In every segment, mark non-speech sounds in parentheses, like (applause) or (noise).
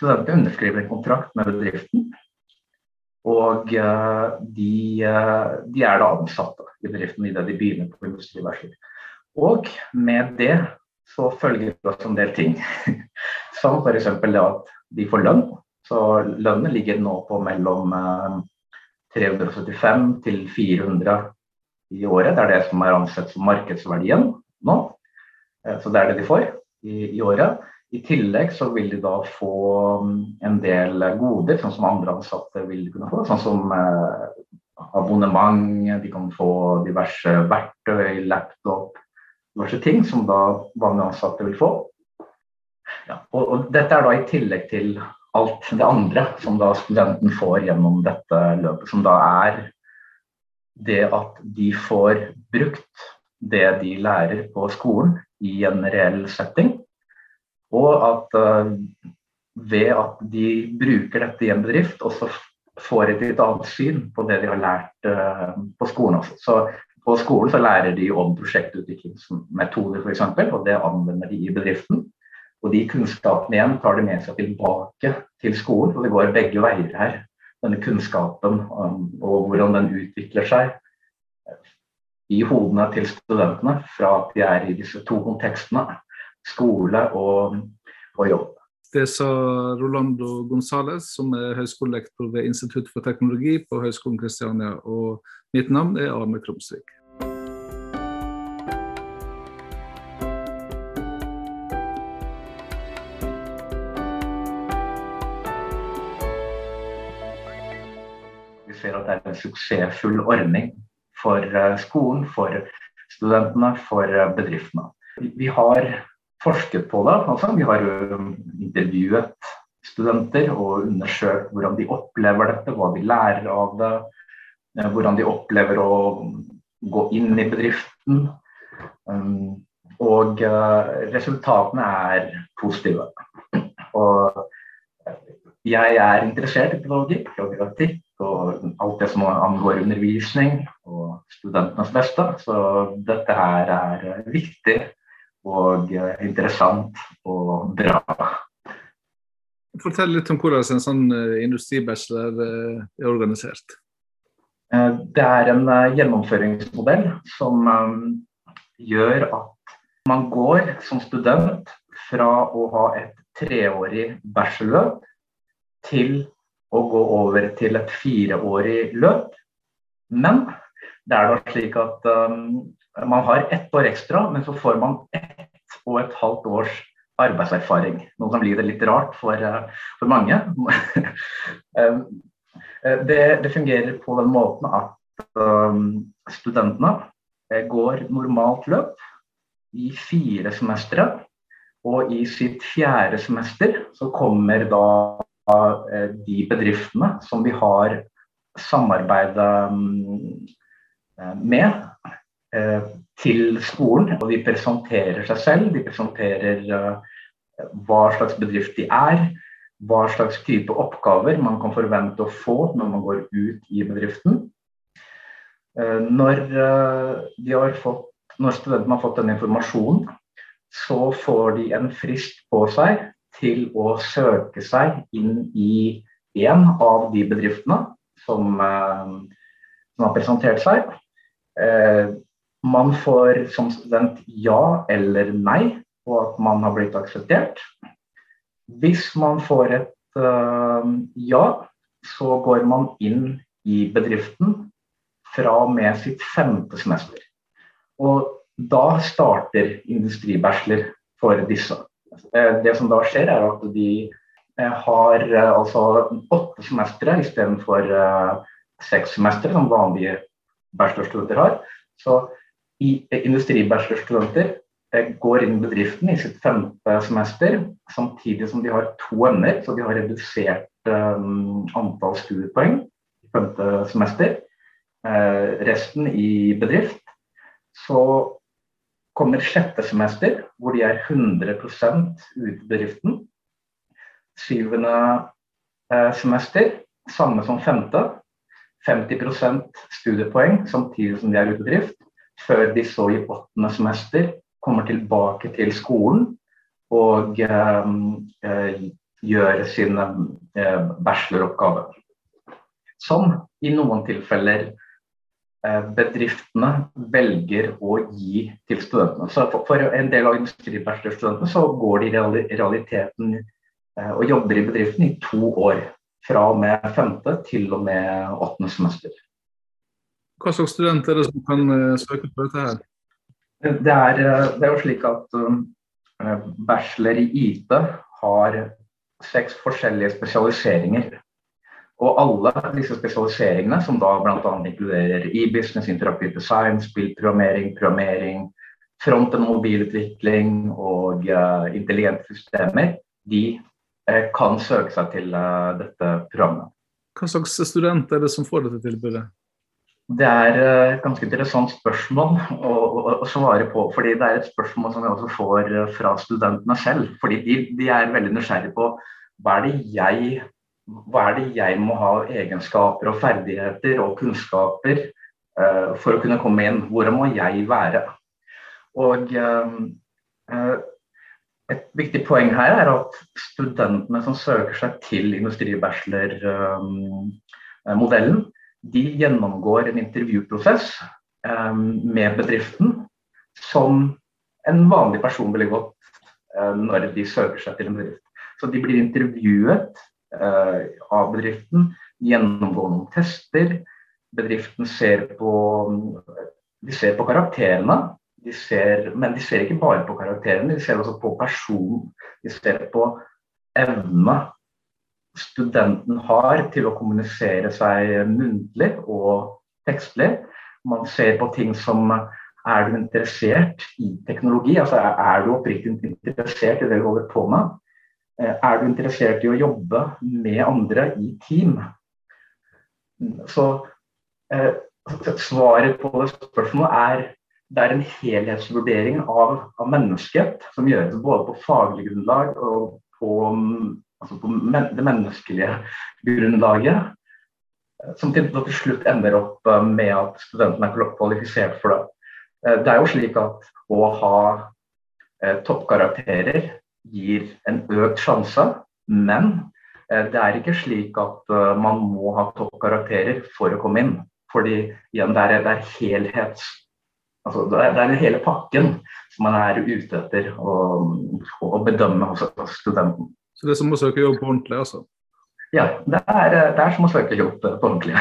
studentene underskriver en kontrakt med bedriften. Og de, de er da ansatte i bedriften idet de begynner på industribachelor. Og med det så følger det også en del ting. (laughs) Som f.eks. at de får lønn. Så lønnen ligger nå på mellom 375 til 400 i året. Det er det som er ansett som markedsverdien nå. Eh, så det er det de får i, i året. I tillegg så vil de da få mm, en del goder, sånn som andre ansatte vil kunne få. Sånn som eh, abonnement, de kan få diverse verktøy, laptop, diverse ting som da vanlige ansatte vil få. Ja, og, og, dette er da i tillegg til alt det andre som da studenten får gjennom dette løpet, som da er det at de får brukt det de lærer på skolen i en reell setting, og at uh, ved at de bruker dette i en bedrift, også får et litt annet syn på det de har lært uh, på skolen. Også. Så på skolen så lærer de om prosjektutviklingsmetoder f.eks., og det anvender de i bedriften. Og de kunnskapene igjen tar de med seg tilbake til skolen, og det går begge veier her denne kunnskapen og hvordan den utvikler seg i hodene til studentene fra at de er i disse to kontekstene, skole og, og jobb. Det sa Rolando Gonzales, som er høyskolelektor ved Institutt for teknologi på Høgskolen Kristiania. Og mitt navn er Arne Krumsvik. ser at det er en suksessfull ordning for eh, skolen, for studentene, for eh, bedriftene. Vi har forsket på det. Altså. Vi har intervjuet studenter og undersøkt hvordan de opplever dette, hva de lærer av det, eh, hvordan de opplever å gå inn i bedriften. Um, og resultatene er positive. Og jeg er interessert i pedagogikk og didaktikk og alt det som angår undervisning og studentenes beste. Så dette her er viktig og interessant og bra. Fortell litt om hvordan en sånn eh, industribachelor eh, er organisert. Eh, det er en gjennomføringsmodell som gjør at man går som student fra å ha et treårig bachelorløp til å gå over til et fireårig løp. Men det er da slik at um, man har ett år ekstra, men så får man ett og et halvt års arbeidserfaring. Noe som blir litt rart for, uh, for mange. (laughs) um, det, det, fungerer på den måten at um, studentene eh, går normalt løp i fire semestre. Og i sitt fjerde semester så kommer da Eh, de bedriftene som vi har samarbeidet eh, med eh, til skolen. Og de presenterer seg selv, de presenterer hva slags bedrift de er, hva slags type oppgaver man kan forvente å få når man går ut i bedriften. Når, fått, når studentene har fått denne informasjonen, så får de en frist på seg til å søke seg inn i en av de bedriftene som, eh, som har presentert seg. Man får som student ja eller nei på at man har blitt akseptert. Hvis man får et uh, ja, så går man inn i bedriften fra og med sitt femte semester. Og da starter industribachelor for disse. Eh, det som da skjer, er at de eh, har eh, altså åtte semestre istedenfor seks semestre, som vanlige bachelorstudenter har. Så industribachelorstudenter går inn i bedriften i sitt femte semester, samtidig som de har to emner. Så de har redusert um, antall studiepoeng i femte semester. Resten i bedrift. Så kommer sjette semester, hvor de er 100 ute i bedriften. Syvende eh, semester, samme som femte. 50% studiepoeng samtidig som de er ute i drift. Før de så i åttende semester kommer tilbake til skolen og eh, gjør sin bacheloroppgave. Som i noen tilfeller bedriftene velger å gi til studentene. Så for, en del av industribachelorstudentene så går de i realiteten og jobber i bedriften i to år. Fra og med femte til og med åttende semester. Hva slags student er det som kan søke på dette her? Det er, det er jo slik at bachelor i IT har seks forskjellige spesialiseringer. Og alle disse spesialiseringene, som da bl.a. inkluderer e-business, interaktiv design, spillprogrammering, programmering, front- og mobilutvikling og uh, intelligente systemer, de uh, kan søke seg til uh, dette programmet. Hva slags student er det som får dette tilbudet? Det er et ganske interessant spørsmål å, å, å, svare på. fordi Det er et spørsmål som jeg også får fra studentene selv. fordi De, de er veldig nysgjerrige på hva er, jeg, hva er, det jeg, må ha egenskaper og ferdigheter og kunnskaper uh, for å kunne komme inn. Hvordan må jeg være? Og uh, Et viktig poeng her er at studentene som søker seg til industribachelormodellen, de gjennomgår en intervjuprosess um, med bedriften som en vanlig person ville gått uh, når de søker seg til en bedrift. Så de blir intervjuet uh, av bedriften, gjennomgår noen tester. Bedriften ser på, de ser på karakterene, de ser, men de ser ikke bare på karakterene, de ser også på personen. De ser på evne studenten har til å kommunisere seg muntlig og tekstlig. Man ser på ting som er du interessert i teknologi, altså er du oppriktig interessert i det du holder på med? Eh, er du interessert i å jobbe med andre i team? Så eh, svaret på det spørsmålet er det er en helhetsvurdering av, av mennesket som gjøres både på faglig grunnlag og på, altså på men, det menneskelige grunnlaget. Som til, slutt ender opp eh, med at studentene er kvalifisert for det. Det er jo slik at å ha eh, toppkarakterer gir en økt sjanse. Men eh, det er ikke slik at man må ha toppkarakterer for å komme inn. Fordi igjen, det er, det er helhets... Altså, det, er, det er hele pakken som man er ute etter å, å bedømme hos studenten. Så det er som å søke jobb på ordentlig, altså? Ja, det er, det er som å søke jobb på ordentlig.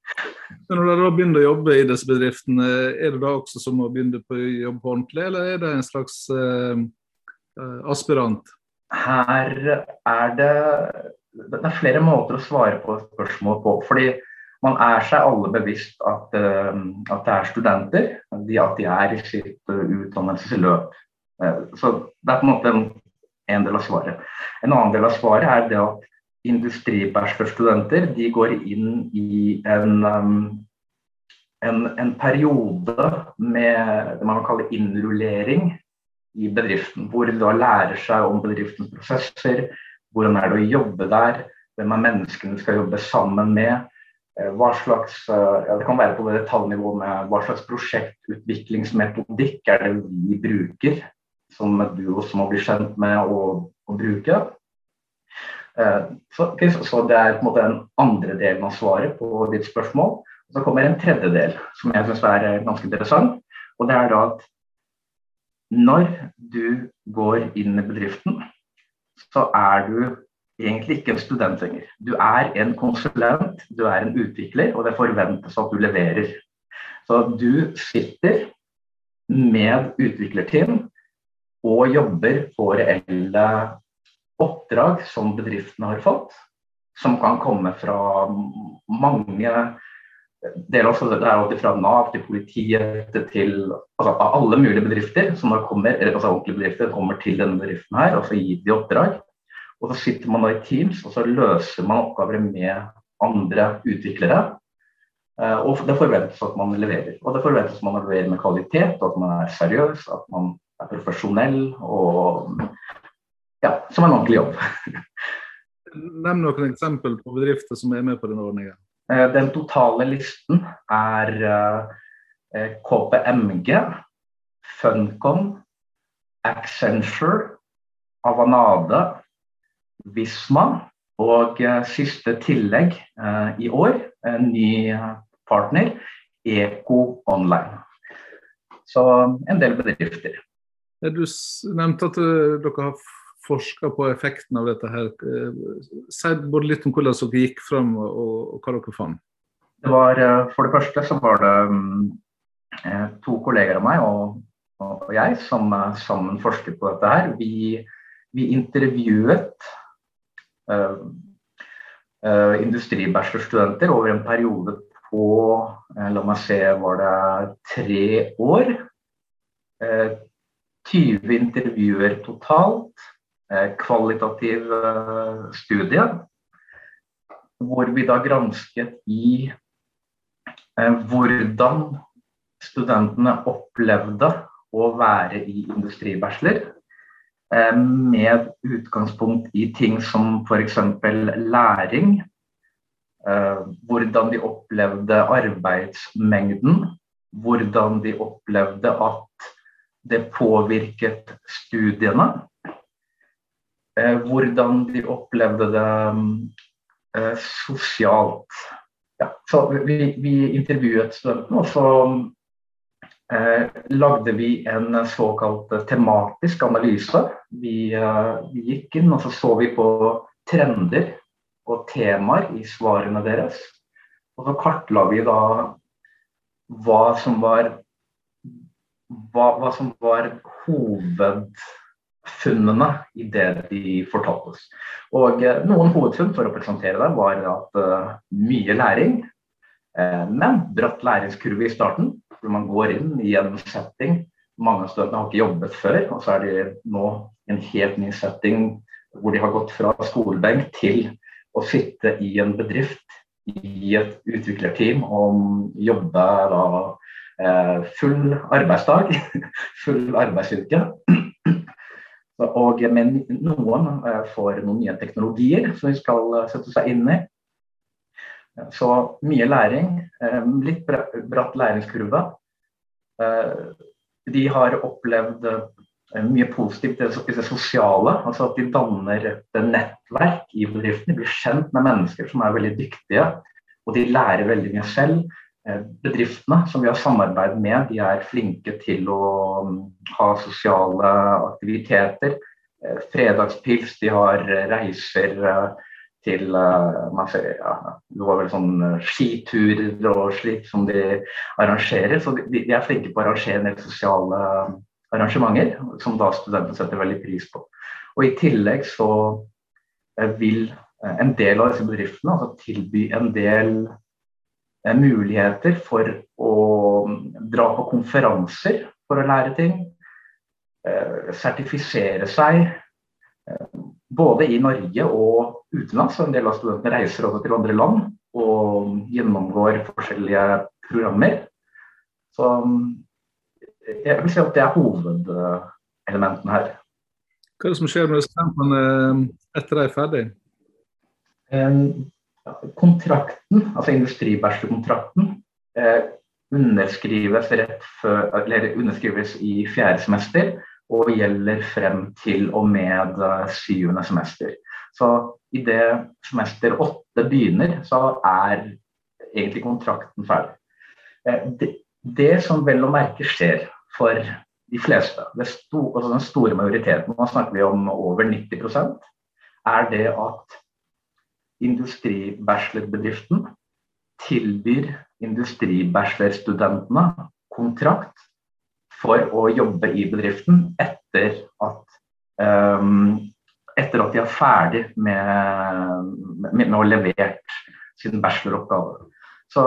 (laughs) Når dere da begynner å jobbe i disse bedriftene, er det da også som å begynne på jobb på ordentlig, eller er det en slags eh, Eh, aspirant? Her er det Det er flere måter å svare på spørsmål på. fordi man er seg alle bevisst at, uh, at det er studenter, at de er i sitt utdannelsesløp. Uh, så det er på en måte en, del av svaret. En annen del av svaret er det at industribachelorstudenter de går inn i en, um, en, en periode med det man kan kalle innrullering i bedriften. Hvor de da lærer seg om bedriftens prosesser, hvordan er det å jobbe der, hvem er menneskene skal jobbe sammen med. Eh, hva slags, eh, ja, Det kan være på det detaljnivået med hva slags prosjektutviklingsmetodikk er det vi bruker, som du også må bli kjent med å, å bruke. Eh, så, så, det er på en måte den andre delen av svaret på ditt spørsmål. Så kommer en tredje del som jeg syns er ganske interessant. Og det er da at når du går inn i bedriften, så er du egentlig ikke en student lenger. Du er en konsulent, du er en utvikler, og det forventes at du leverer. Så du sitter med utviklerteam og jobber på reelle oppdrag som bedriftene har fått, som kan komme fra mange det er, også, det er fra Nav til politiet til altså, alle mulige bedrifter som kommer, altså bedrifter kommer til denne bedriften her og så gir de oppdrag. Og så sitter man da i Teams og så løser man oppgaver med andre utviklere. Uh, og det forventes at man leverer. Og det forventes at man leverer med kvalitet, at man er seriøs, at man er profesjonell og ja, som en ordentlig jobb. Nevn noen eksempel på bedrifter som er med på denne ordningen. Eh, den totale listen er eh, KPMG, Funcom, Accenture, Avanade, Visma. Og siste tillegg i år, en ny partner, Eko Online. Så en del bedrifter. Du nevnte at dere har forska på effekten av dette. her. Si både litt om hvordan dere gikk fram og, hva dere fant. Det var, For det første så var det Eh, to kolleger av meg og, og jeg som sammen forsket på dette her. Vi, vi intervjuet uh, uh, industribachelorstudenter over en periode på uh, la meg se, var det tre år. 20 intervjuer totalt. kvalitativ studie. Hvor vi da gransket i hvordan studentene opplevde å være i industribachelor eh, med utgangspunkt i ting som f.eks. læring. Eh, hvordan de opplevde arbeidsmengden. Hvordan de opplevde at det påvirket studiene. Eh, hvordan de opplevde det sosialt. Ja, så vi, vi intervjuet studentene, og så eh, lagde vi en såkalt tematisk analyse. Vi, eh, vi, gikk inn og så, så vi på trender og temaer i svarene deres. Og så kartla vi da hva som var, hva, hva som var hovedfunnene i det de fortalte oss. Og eh, Noen hovedfunn for å presentere det var at uh, mye læring, uh, men bratt læringskurve i starten hvor man går inn i en setting. Mange av studentene har ikke jobbet før, og så er de nå i en helt ny setting hvor de har gått fra skolebenk til å sitte i en bedrift i et utviklerteam og jobbe da full arbeidsdag, (laughs) full arbeidsuke. Og, men noen eh, får noen nye teknologier som de skal eh, sette seg inn i. Så mye læring, eh, litt bratt læringskurve. Eh, de har opplevd eh, mye positivt i det sosiale. altså At de danner et nettverk i bedriftene, blir kjent med mennesker som er veldig dyktige. Og de lærer veldig mye selv. Bedriftene som vi har samarbeid med, de er flinke til å mm, ha sosiale aktiviteter. Fredagspils, de har reiser til uh, ser, ja, Det var vel sånn skiturer og slik som de arrangerer. Så de, er flinke på å arrangere en del sosiale arrangementer, som da studentene setter veldig pris på. Og I tillegg så vil en del av disse bedriftene altså tilby en del muligheter for å dra på konferanser for å lære ting. sertifisere seg både i Norge og utenlands. En del av studentene reiser også til andre land og gjennomgår forskjellige programmer. Så jeg vil si at det er hovedelementene her. Hva er det som skjer med studentene eh, etter de er ferdig? Kontrakten, altså industribachelorkontrakten, eh, underskrives, før, underskrives i fjerde semester og gjelder frem til og med eh, syvende semester. Så i det semester åtte begynner, så er egentlig kontrakten ferdig. Eh, det, det som vel å merke skjer for de fleste, sto, altså den store majoriteten, nå snakker vi om over 90% er det at industribachelorbedriften tilbyr industribachelorstudentene kontrakt for å jobbe i bedriften etter at, um, etter at de er ferdig med, med, med å ha levert sin bacheloroppgave. Så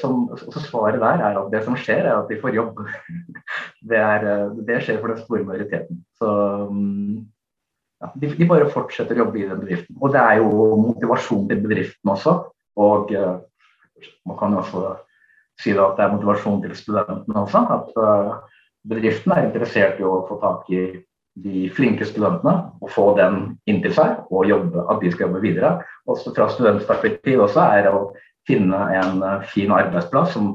som, så svaret der er at det som skjer, er at de får jobb. (laughs) Det, er, det skjer for den store majoriteten. Så ja, de, de, bare fortsetter å jobbe i den bedriften. Og det er jo motivasjon til bedriften også. Og uh, man kan jo også si at det er motivasjon til studentene også. At uh, bedriften er interessert i å få tak i de flinke studentene og få den inntil seg og jobbe, at de skal jobbe videre. Også fra studentperspektiv også er det å finne en uh, fin arbeidsplass som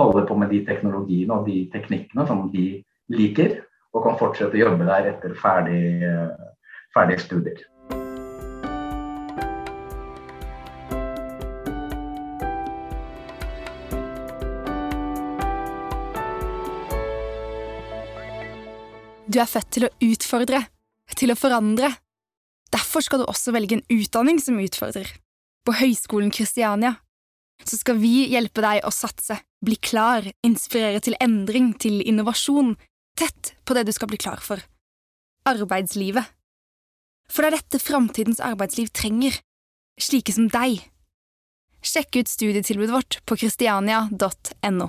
holder på med de teknologiene og de teknikkene som de liker, og kan fortsette å jobbe der etter ferdig, ferdige studier. Du er født til å utfordre, til å forandre. Derfor skal du også velge en utdanning som utfordrer. På Høgskolen Kristiania så skal vi hjelpe deg å satse, bli klar, inspirere til endring, til innovasjon, tett på det du skal bli klar for arbeidslivet. For det er dette framtidens arbeidsliv trenger, slike som deg. Sjekk ut studietilbudet vårt på christiania.no.